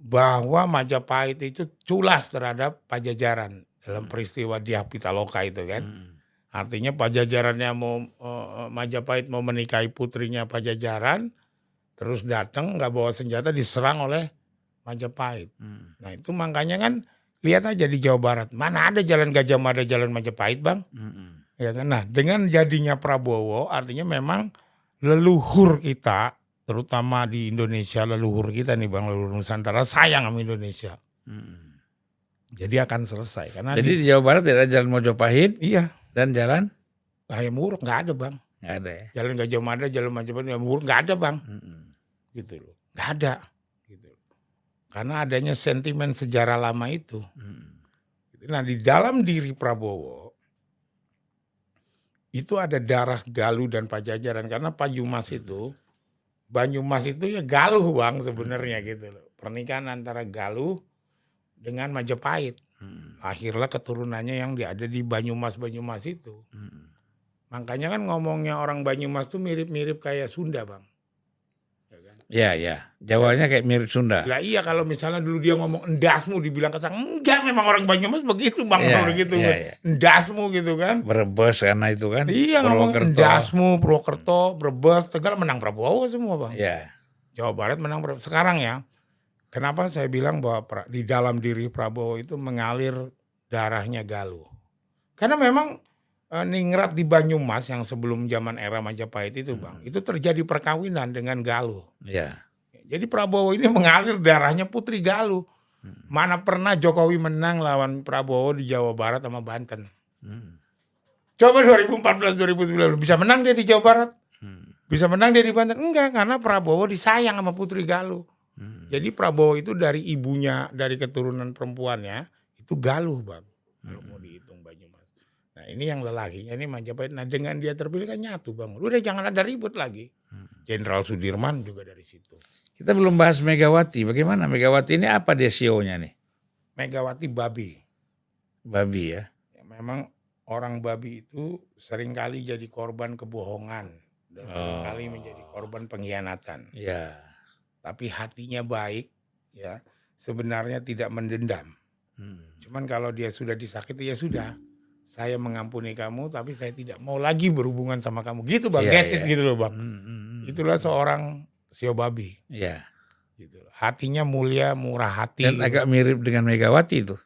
bahwa Majapahit itu culas terhadap Pajajaran dalam peristiwa Dyah Pitaloka itu kan. Hmm. Artinya Pajajarannya mau eh, Majapahit mau menikahi putrinya Pajajaran, terus datang nggak bawa senjata diserang oleh Majapahit. Hmm. Nah itu makanya kan lihat aja di Jawa Barat mana ada jalan Gajah Mada, jalan Majapahit bang. Hmm. Ya kan? Nah, dengan jadinya Prabowo artinya memang leluhur kita terutama di Indonesia leluhur kita nih Bang leluhur Nusantara sayang sama Indonesia. Hmm. Jadi akan selesai karena Jadi di, di Jawa Barat tidak ada jalan Mojopahit iya dan jalan Hayam Wuruk nggak ada Bang. nggak ada ya. Jalan Gajah Mada, jalan Majapahit, Hayam Wuruk nggak ada Bang. Hmm. Gitu loh. Nggak ada. Karena adanya sentimen sejarah lama itu. Hmm. Nah, di dalam diri Prabowo itu ada darah Galuh dan Pajajaran karena Pajumas itu Banyumas itu ya Galuh Bang sebenarnya gitu loh. Pernikahan antara Galuh dengan Majapahit. Hmm. Lahirlah keturunannya yang ada di Banyumas-Banyumas itu. Hmm. Makanya kan ngomongnya orang Banyumas tuh mirip-mirip kayak Sunda, Bang. Ya kan? Ya ya, Jawanya kayak mirip Sunda. Lah iya kalau misalnya dulu dia ngomong endasmu dibilang kesang, enggak memang orang Banyumas begitu Bang, Iya, kalau gitu. iya, kan. iya. Endasmu gitu kan. Brebes karena itu kan. Iya ngomong Purwokerto. Dasmu, Purwokerto, Brebes, Tegal menang Prabowo semua bang. Ya. Jawa Barat menang Prabowo. Sekarang ya, kenapa saya bilang bahwa di dalam diri Prabowo itu mengalir darahnya Galuh. Karena memang eh, ningrat di Banyumas yang sebelum zaman era Majapahit itu bang, itu terjadi perkawinan dengan Galuh. Ya. Jadi Prabowo ini mengalir darahnya Putri Galuh. Mana pernah Jokowi menang lawan Prabowo di Jawa Barat sama Banten. Hmm. Coba 2014 2019 bisa menang dia di Jawa Barat. Hmm. Bisa menang dia di Banten? Enggak, karena Prabowo disayang sama Putri Galuh. Hmm. Jadi Prabowo itu dari ibunya, dari keturunan perempuannya, itu Galuh bang. Kalau mau dihitung Banyumas. Nah ini yang lelakinya ini Majapahit. Nah dengan dia terpilih kan nyatu bang. Udah jangan ada ribut lagi. Jenderal Sudirman juga dari situ. Kita belum bahas Megawati. Bagaimana Megawati ini apa desionya nih? Megawati Babi. Babi ya. Ya, memang orang babi itu sering kali jadi korban kebohongan. Dan sering kali Oh. menjadi korban pengkhianatan. Ya. Tapi hatinya baik, ya sebenarnya tidak mendendam. Hmm. Cuman kalau dia sudah disakiti ya sudah. Saya mengampuni kamu tapi saya tidak mau lagi berhubungan sama kamu. Gitu Bang. It iya. gitu loh Bang. Hmm, hmm, hmm. Itulah seorang sio babi Ya. gitu. loh. Hatinya mulia, murah hati. Dan agak mirip dengan Megawati itu.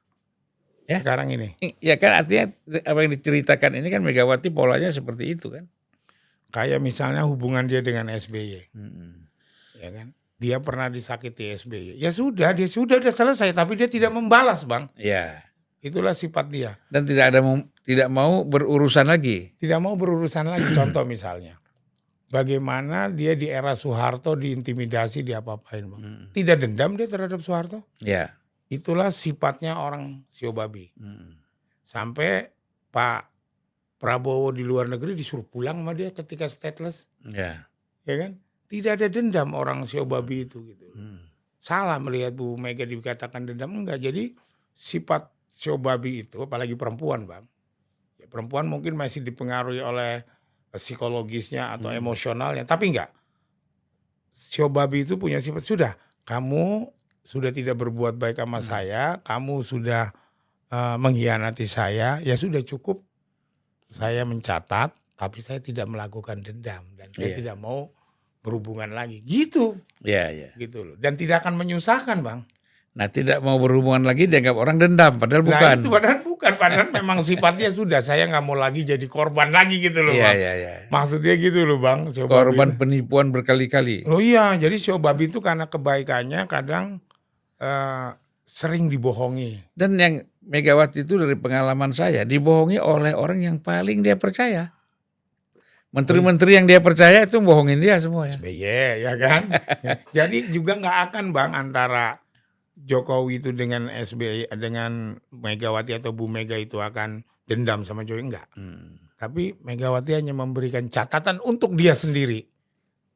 ya. Sekarang ini Ya kan artinya apa yang diceritakan ini kan Megawati polanya seperti itu kan. kayak misalnya hubungan dia dengan SBY, Hmm. ya kan? Dia pernah disakiti SBY. Ya sudah, dia sudah udah selesai tapi dia tidak membalas, Bang. Ya. Itulah sifat dia. Dan tidak ada tidak mau berurusan lagi. Tidak mau berurusan lagi contoh misalnya. Bagaimana dia di era Soeharto diintimidasi, diapa-apain, Bang. Hmm. Tidak dendam dia terhadap Soeharto. Ya. Itulah sifatnya orang sio babi. Hmm. Sampai Pak Prabowo di luar negeri disuruh pulang sama dia ketika stateless, Ya. ya kan? Tidak ada dendam orang sio babi itu gitu. Hmm. Salah melihat Bu Mega dikatakan dendam enggak. Jadi sifat sio babi itu apalagi perempuan, Bang. Perempuan mungkin masih dipengaruhi oleh psikologisnya atau Hmm. emosionalnya, tapi enggak. Sio babi itu punya sifat sudah kamu sudah tidak berbuat baik sama Hmm. saya, kamu sudah eh, mengkhianati saya, ya sudah cukup saya mencatat, tapi saya tidak melakukan dendam dan saya Iya. tidak mau berhubungan lagi. Gitu, Ya, ya. gitu loh. Dan tidak akan menyusahkan, Bang. Nah, tidak mau berhubungan lagi dianggap orang dendam padahal bukan. Nah itu padahal bukan, padahal memang sifatnya sudah saya nggak mau lagi jadi korban lagi gitu loh, Iya, Bang. iya, iya. Maksudnya gitu loh, Bang. Sio Korban babi. penipuan berkali-kali. Oh iya, jadi sio babi itu karena kebaikannya kadang eh, sering dibohongi. Dan yang Megawati itu dari pengalaman saya dibohongi oleh orang yang paling dia percaya. Menteri-menteri yang dia percaya itu bohongin dia semua ya. SBY ya kan. Jadi juga nggak akan bang antara Jokowi itu dengan SBY dengan Megawati atau Bu Mega itu akan dendam sama Jokowi enggak. Hmm. Tapi Megawati hanya memberikan catatan untuk dia sendiri.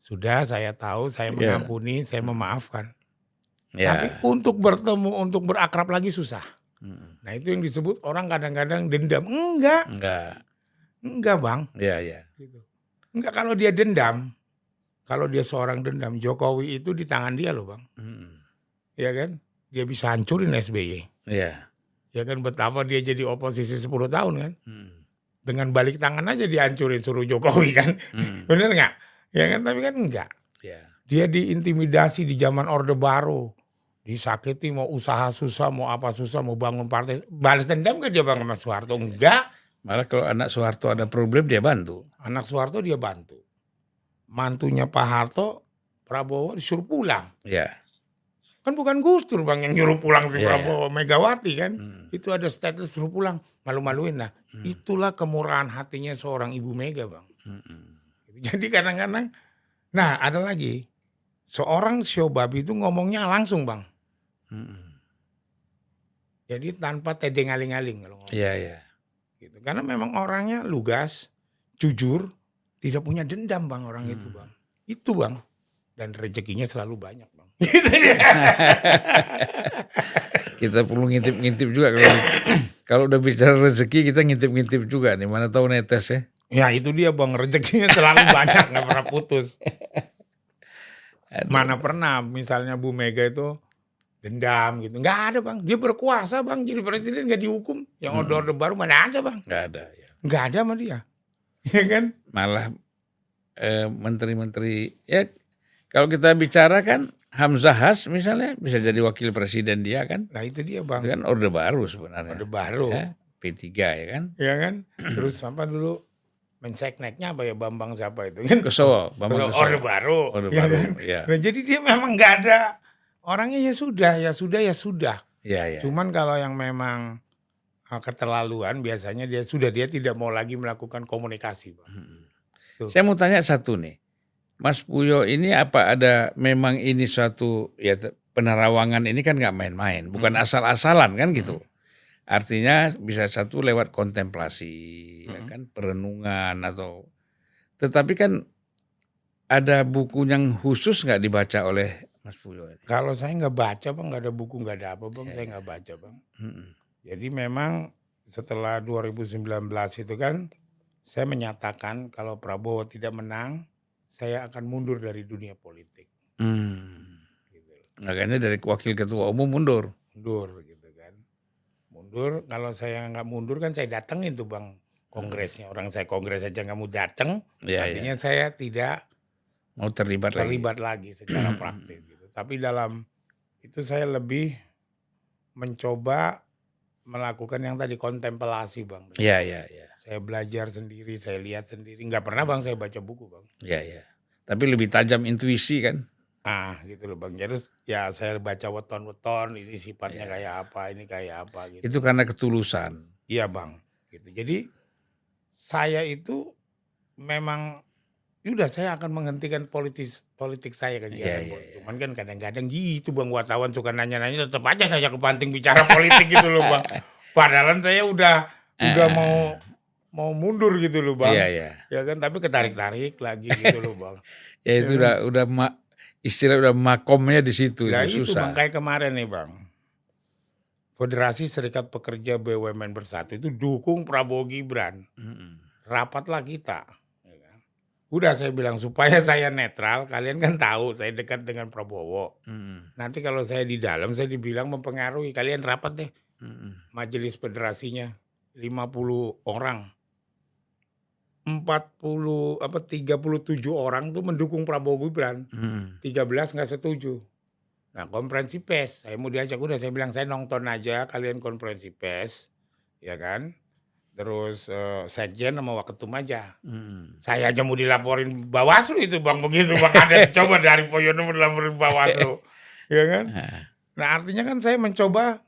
Sudah saya tahu, saya Ya. mengampuni, saya memaafkan. Ya. Tapi untuk bertemu, untuk berakrab lagi susah. Mm-mm. Nah itu yang disebut orang kadang-kadang dendam. Enggak, Enggak. enggak bang. Iya, iya. Gitu. Enggak kalau dia dendam, kalau dia seorang dendam, Jokowi itu di tangan dia loh bang. Mm-mm. Ya kan? Dia bisa hancurin SBY. Iya. Ya kan betapa dia jadi oposisi 10 tahun kan. Mm. Dengan balik tangan aja dihancurin suruh Jokowi kan. Mm. Bener nggak? Ya kan tapi kan enggak. Iya. Dia diintimidasi di zaman Orde Baru. Disakiti mau usaha susah, mau apa susah, mau bangun partai. Balas dendam kan dia bang sama Soeharto? Enggak. Malah kalau anak Soeharto ada problem dia bantu. Anak Soeharto dia bantu. Mantunya Pak Harto, Prabowo disuruh pulang. Iya. Kan bukan Gus Dur bang yang nyuruh pulang si Iya, Prabowo, Megawati kan. Mm. Itu ada status suruh pulang. Malu-maluin nah. Hmm. Itulah kemurahan hatinya seorang ibu Mega bang. Mm-mm. Jadi kadang-kadang, nah ada lagi. Seorang show babi itu ngomongnya langsung bang. Mm-mm. Jadi tanpa tedeng aling-aling kalau ngomong. Iya, iya. Gitu. Karena memang orangnya lugas, jujur, tidak punya dendam bang orang itu Hmm. bang. Itu bang. Dan rezekinya selalu banyak. Kita perlu ngintip-ngintip juga kalau kalau udah bicara rezeki kita ngintip-ngintip juga nih. Mana tahu netes ya. ya itu dia bang, rezekinya selalu banyak, nggak pernah putus. Aduh. Mana pernah misalnya Bu Mega itu dendam gitu. Nggak ada bang, dia berkuasa bang, jadi presiden nggak dihukum. Yang Hmm. order baru mana ada bang. Nggak ada ya. Nggak ada sama dia. Ya kan? Malah eh, menteri-menteri ya kalau kita bicara kan Hamzah Has misalnya bisa jadi wakil presiden dia kan. Nah itu dia Itu bang, kan orde baru sebenarnya. order baru. Ya, P3 ya kan. Ya kan? Terus apa dulu mensekneknya apa ya Bambang siapa itu kan? Kosowo, Bambang Orde Kosowo. baru. Orde ya baru. kan? Ya. Nah, jadi dia memang nggak ada orangnya ya sudah, ya sudah, ya sudah. Ya, ya. Cuman kalau yang memang uh, keterlaluan biasanya dia sudah dia tidak mau lagi melakukan komunikasi. Bang. Tuh. Saya mau tanya satu nih. Mas Puyo ini apa ada memang ini suatu ya penerawangan ini kan nggak main-main, bukan Hmm. asal-asalan kan gitu. Artinya bisa satu lewat kontemplasi, ya Hmm. kan perenungan atau tetapi kan ada buku yang khusus nggak dibaca oleh Mas Puyo ini. Kalau saya nggak baca bang, nggak ada buku, nggak ada apa bang, Ya, saya ya. nggak baca bang. Mm-mm. Jadi memang setelah 2019 itu kan saya menyatakan kalau Prabowo tidak menang, saya akan mundur dari dunia politik. Hmm. Gitu. Makanya dari wakil ketua umum mundur. Mundur gitu kan. Mundur, kalau saya nggak mundur kan saya datengin tuh bang kongresnya. Orang saya kongres aja nggak mau datang, Ya, artinya saya tidak Mau terlibat, lagi. terlibat lagi secara praktis gitu. Tapi dalam itu saya lebih mencoba melakukan yang tadi kontemplasi bang. Ya, ya, ya. Saya belajar sendiri, saya lihat sendiri. Nggak pernah bang saya baca buku bang. Ya, ya. Tapi lebih tajam intuisi kan? Ah gitu loh bang. Jadi ya saya baca weton-weton ini sifatnya Iya. kayak apa, ini kayak apa gitu. Itu karena ketulusan. Iya bang. Gitu. Jadi saya itu memang udah saya akan menghentikan politis politik saya kan Iya, iya, politik. iya. Cuman kan kadang-kadang gitu bang wartawan suka nanya-nanya tetap aja saya kepanting bicara politik gitu loh bang. Padahal saya udah udah Ah. mau mau mundur gitu loh bang. Iya, iya. Ya kan tapi ketarik-tarik lagi gitu loh bang. Ya itu udah udah ma, istilah udah makomnya di situ Nah itu itu susah. bang kayak kemarin nih bang. Federasi Serikat Pekerja BUMN Bersatu itu dukung Prabowo Gibran. Rapatlah kita. ya kan. Udah saya bilang supaya saya netral, kalian kan tahu saya dekat dengan Prabowo. Nanti kalau saya di dalam saya dibilang mempengaruhi, kalian rapat deh majelis federasinya 50 orang. 40 apa 37 orang tuh mendukung Prabowo Gibran. Mm-mm. 13 nggak setuju. Nah konferensi pes, saya mau diajak udah saya bilang saya nonton aja kalian konferensi pes, ya kan? Terus eh, sekjen sama waketum aja. Mm-mm. Saya aja mau dilaporin Bawaslu itu bang begitu bang ada coba dari Poyono mau dilaporin Bawaslu, ya kan? Ah, Nah artinya kan saya mencoba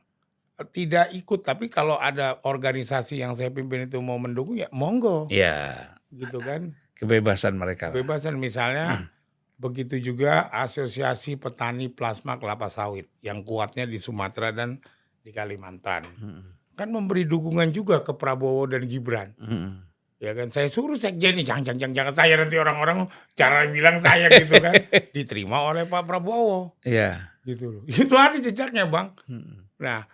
eh, tidak ikut, tapi kalau ada organisasi yang saya pimpin itu mau mendukung ya monggo, Ya, gitu kan? kebebasan mereka. lah. Kebebasan misalnya begitu juga asosiasi petani plasma kelapa sawit yang kuatnya di Sumatera dan di Kalimantan. Mm-mm. Kan memberi dukungan juga ke Prabowo dan Gibran. Mm-mm. Ya kan saya suruh sekjen nih jangan jangan jangan saya nanti orang-orang cara bilang saya gitu kan diterima oleh Pak Prabowo Ya. gitu loh. Itu ada jejaknya, Bang. Mm-mm. Nah,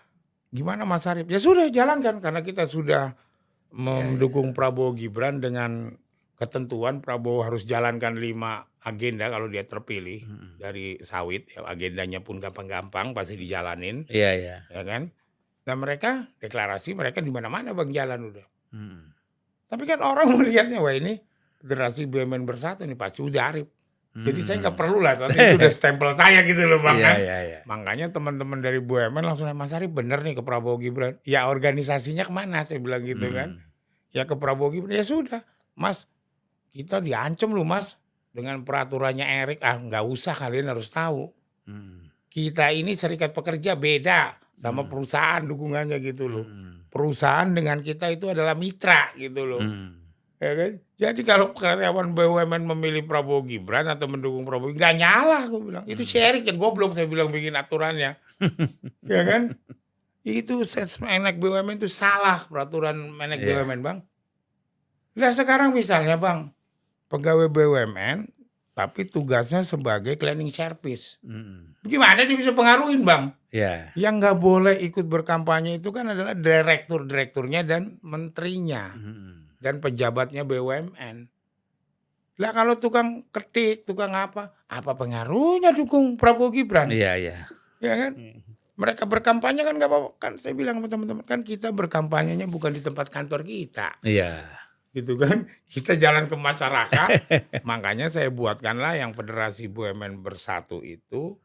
gimana Mas Arief? Ya sudah jalankan karena kita sudah mendukung Prabowo Gibran dengan ketentuan Prabowo harus jalankan lima agenda kalau dia terpilih Mm-mm. dari sawit ya agendanya pun gampang-gampang pasti dijalanin Iya, iya. ya kan dan mereka deklarasi mereka di mana-mana bang jalan udah Mm-mm. tapi kan orang melihatnya wah ini federasi BUMN bersatu nih pasti udah Arif jadi saya nggak perlu lah tapi itu udah stempel saya gitu loh bang Iya, kan iya, iya. makanya teman-teman dari BUMN langsung Mas Arif bener nih ke Prabowo Gibran ya organisasinya ke mana saya bilang gitu kan Mm. Ya ke Prabowo Gibran ya sudah. Mas kita diancam loh Mas. Dengan peraturannya Erik ah nggak usah kalian harus tahu. Mm. kita ini serikat pekerja beda sama Hmm. perusahaan dukungannya gitu loh. Mm. perusahaan dengan kita itu adalah mitra gitu loh. Mm. ya kan? Jadi kalau karyawan BUMN memilih Prabowo Gibran atau mendukung Prabowo nggak nyala aku bilang. Itu si Erik yang goblok saya bilang bikin aturannya. Ya kan itu Menek BUMN itu salah peraturan Menek Iya. BUMN bang Nah sekarang misalnya bang pegawai BUMN tapi tugasnya sebagai cleaning service Mm. gimana dia bisa pengaruhin bang Ya. yang nggak boleh ikut berkampanye itu kan adalah direktur-direkturnya dan menterinya Mm. dan pejabatnya BUMN. Lah kalau tukang ketik, tukang apa, apa pengaruhnya dukung Prabowo Gibran? Iya, iya. Ya kan? Mereka berkampanye kan nggak apa-apa. Kan saya bilang sama teman-teman, kan kita berkampanyenya bukan di tempat kantor kita. Iya. Gitu kan? Kita jalan ke masyarakat. Makanya saya buatkanlah yang Federasi BUMN Bersatu itu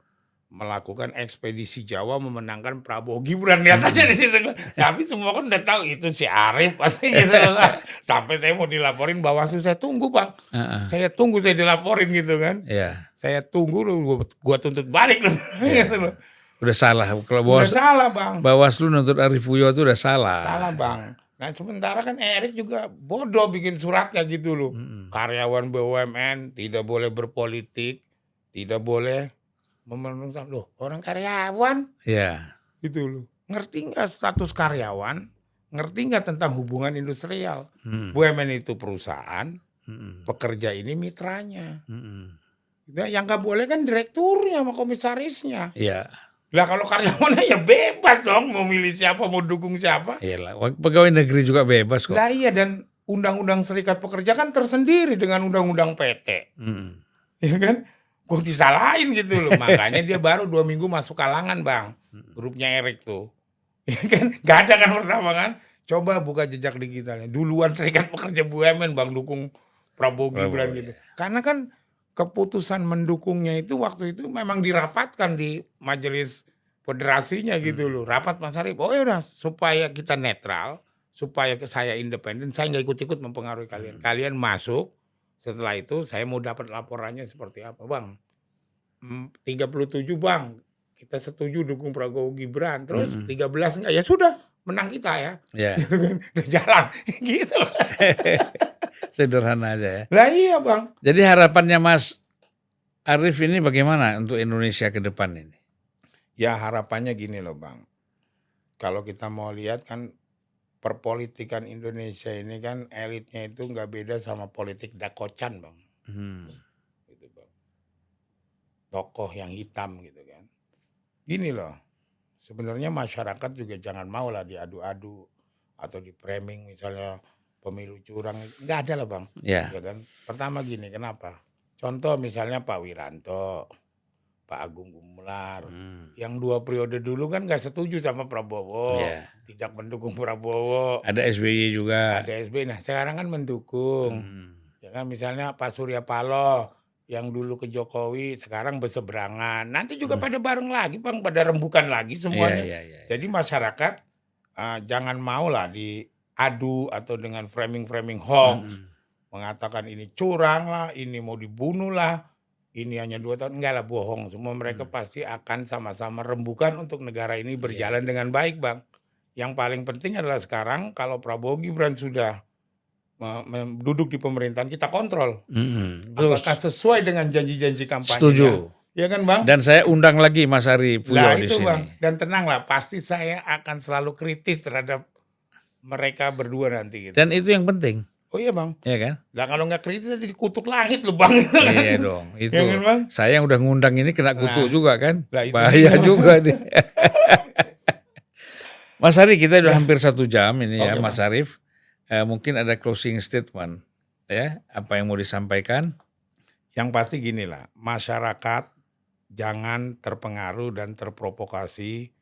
melakukan ekspedisi Jawa memenangkan Prabowo Gibran lihat aja di situ tapi semua kan udah tahu itu si Arif pasti gitu loh. sampai saya mau dilaporin Bawaslu saya tunggu bang Heeh. saya tunggu saya dilaporin gitu kan Iya. saya tunggu lu gua, gua tuntut balik loh gitu loh Udah salah. Kalau udah Bawas, salah bang Bawaslu nuntut Arif Puyo itu udah salah. salah bang nah sementara kan Erik juga bodoh bikin suratnya gitu loh Mm-mm. karyawan BUMN tidak boleh berpolitik tidak boleh memenuhi loh orang karyawan Iya. gitu loh ngerti nggak status karyawan ngerti nggak tentang hubungan industrial Mm. BUMN itu perusahaan Mm-mm. pekerja ini mitranya Mm-mm. Nah, yang nggak boleh kan direkturnya sama komisarisnya Iya. Lah kalau karyawannya ya bebas dong mau milih siapa mau dukung siapa. Iyalah. Pegawai negeri juga bebas kok. lah iya dan undang-undang serikat pekerja kan tersendiri dengan undang-undang PT Mm. ya kan? Kok disalahin gitu loh. Makanya dia baru dua minggu masuk kalangan bang. Grupnya Erik tuh. Ya kan? Nggak ada kan pertama kan? Coba buka jejak digitalnya. Duluan serikat pekerja BUMN bang dukung Prabowo Prabowo, Gibran gitu karena kan keputusan mendukungnya itu waktu itu memang dirapatkan di majelis federasinya gitu loh. Rapat Mas Arief oh ya udah supaya kita netral supaya saya independen saya nggak ikut-ikut mempengaruhi kalian. Kalian masuk setelah itu saya mau dapat laporannya seperti apa bang? Hmm, 37 bang. Kita setuju dukung Prabowo Gibran. Terus Mm-mm. 13 enggak ya sudah menang kita ya. Ya. gitu kan. Jalan. Gitu loh. Sederhana aja ya. lah iya bang Jadi harapannya Mas Arif ini bagaimana untuk Indonesia ke depan ini? ya harapannya gini loh bang kalau kita mau lihat kan perpolitikan Indonesia ini kan elitnya itu nggak beda sama politik dakocan bang Hmm. gitu bang tokoh yang hitam gitu kan gini loh sebenarnya masyarakat juga jangan mau lah diadu-adu atau di framing misalnya pemilu curang nggak ada lah bang Ya. ya kan pertama gini kenapa contoh misalnya Pak Wiranto Pak Agung Gumelar Hmm. yang dua periode dulu kan nggak setuju sama Prabowo Ya. tidak mendukung Prabowo Ada SBY juga. ada SB nah sekarang kan mendukung Hmm. Ya kan misalnya Pak Surya Paloh yang dulu ke Jokowi sekarang berseberangan. Nanti juga pada bareng lagi Bang, pada rembukan lagi Iya, semuanya. iya, iya. Jadi masyarakat uh, jangan mau lah diadu atau dengan framing-framing hoax Hmm. mengatakan ini curang lah, ini mau dibunuh lah, ini hanya dua tahun enggak lah bohong. Semua mereka Hmm. pasti akan sama-sama rembukan untuk negara ini Iya. berjalan dengan baik, Bang. Yang paling penting adalah sekarang kalau Prabowo Gibran sudah duduk di pemerintahan kita kontrol Hmm. Betul. apakah sesuai dengan janji-janji kampanye. Setuju. Ya kan, Bang? Dan saya undang lagi Mas Arif Puyo Nah di itu sini. bang, dan tenanglah, pasti saya akan selalu kritis terhadap mereka berdua nanti gitu. Dan itu yang penting, Oh iya bang, ya kan? lah kalau nggak kritis nanti dikutuk langit loh bang. iya dong. Itu Ya kan, Bang? saya yang udah ngundang ini kena kutuk Nah, juga kan? lah itu Bahaya dia. juga nih. Mas Ari, kita udah hampir satu jam ini ya, Oke, Mas Arief. Eh, mungkin ada closing statement, ya? Apa yang mau disampaikan? Yang pasti gini lah, masyarakat jangan terpengaruh dan terprovokasi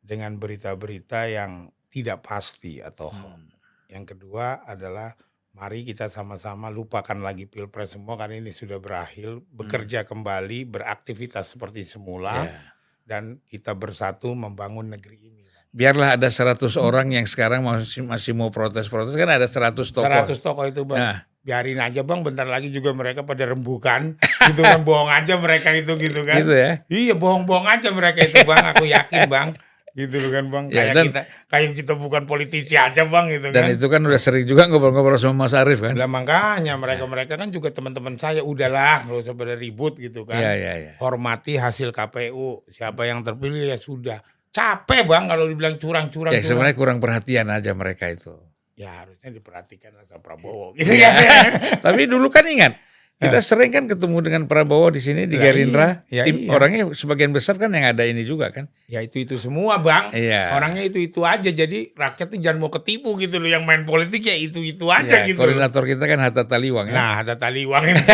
dengan berita-berita yang tidak pasti atau hoax. Yang kedua adalah mari kita sama-sama lupakan lagi pilpres semua karena ini sudah berakhir, bekerja kembali, beraktivitas seperti semula Ya. dan kita bersatu membangun negeri ini. Biarlah ada 100 orang yang sekarang masih masih mau protes-protes kan ada 100 tokoh. 100 tokoh itu bang. Nah, Biarin aja bang, bentar lagi juga mereka pada rembukan. gitu kan, bohong aja mereka itu gitu kan. gitu ya. Iya bohong-bohong aja mereka itu bang, aku yakin bang. Gitu loh kan bang, Ya, kayak dan- kita kayak kita bukan politisi aja bang gitu Dan kan. itu kan udah sering juga ngobrol-ngobrol sama Mas Arief kan. Lah makanya mereka-mereka kan juga teman-teman saya udahlah nggak usah pada ribut gitu kan. Iya, iya, iya. Hormati hasil KPU, siapa yang terpilih ya sudah. Capek bang kalau dibilang curang-curang. Ya curang. sebenarnya kurang perhatian aja mereka itu. Ya harusnya diperhatikan lah sama Prabowo gitu Iya. kan. Tapi dulu kan ingat, kita sering kan ketemu dengan Prabowo di sini di Lah, Gerindra. iya. Ya, Tim- iya. Orangnya sebagian besar kan yang ada ini juga kan. Ya itu itu semua bang. Iya. Orangnya itu itu aja. Jadi rakyat tuh jangan mau ketipu gitu loh. Yang main politik ya itu itu aja Ya, gitu. koordinator kita kan Hatta Taliwang ya. Nah ada tali uang ini.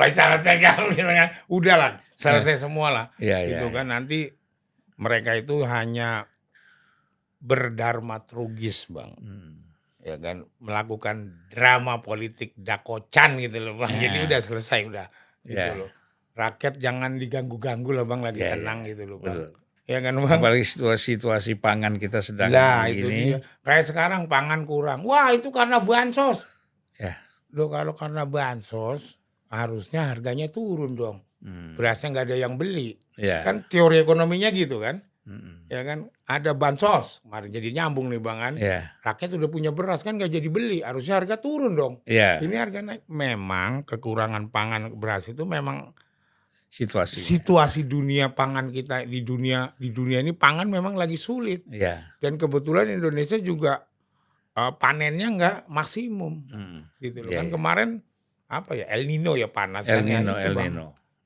Baik selesai kan gitu kan. Udah lah selesai semua lah. Iya, iya, gitu iya. kan nanti mereka itu hanya berdarmatrugis bang. Hmm. Ya kan melakukan drama politik dakocan gitu loh bang. Ya. Jadi udah selesai udah. Gitu Ya. loh. Rakyat jangan diganggu-ganggu lah bang lagi Ya, ya. tenang gitu loh bang. Betul. Ya kan bang. Apalagi situasi, situasi pangan kita sedang Lah itu dia. Kayak sekarang pangan kurang. Wah itu karena bansos. Ya. Loh kalau karena bansos harusnya harganya turun dong. Hmm. Berasnya nggak ada yang beli. Ya. Kan teori ekonominya gitu kan. Hmm. Ya kan ada bansos. Kemarin jadi nyambung nih bang kan. Ya. Rakyat udah punya beras kan nggak jadi beli. Harusnya harga turun dong. Ya. Ini harga naik. Memang kekurangan pangan beras itu memang Situasi. situasi dunia pangan kita di dunia di dunia ini pangan memang lagi sulit. Ya. dan kebetulan Indonesia juga eh, panennya nggak maksimum Hmm. gitu loh Iya, kan iya. kemarin apa ya El Nino ya panas El kan ya, Nino, itu, El Bang.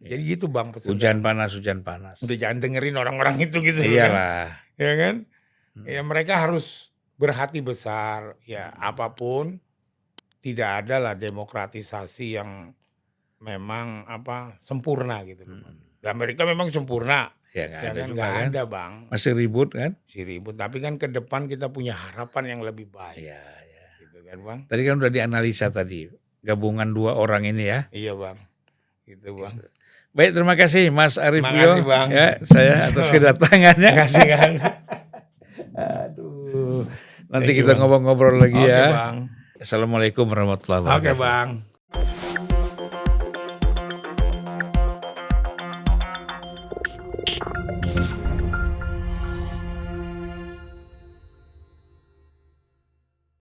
Nino. jadi gitu bang pesan Hujan panas, hujan panas. udah jangan dengerin orang-orang itu gitu kan. Iyalah. ya kan Hmm. ya mereka harus berhati besar ya apa pun tidak ada lah demokratisasi yang memang apa sempurna gitu. Hmm. Di Amerika memang sempurna Ya nggak ya ada kan juga nggak kan. ada bang Masih ribut kan? si ribut tapi kan ke depan kita punya harapan yang lebih baik Iya, iya. gitu kan bang Tadi kan udah dianalisa tadi gabungan dua orang ini ya. Iya bang, gitu bang. Baik, terima kasih Mas Arif Terima kasih, Yo. Bang. Ya, saya atas kedatangannya. Terima kasih kan. Aduh. Nanti Thank kita ngobrol-ngobrol lagi Oke ya. bang. Assalamualaikum warahmatullahi Oke wabarakatuh. bang.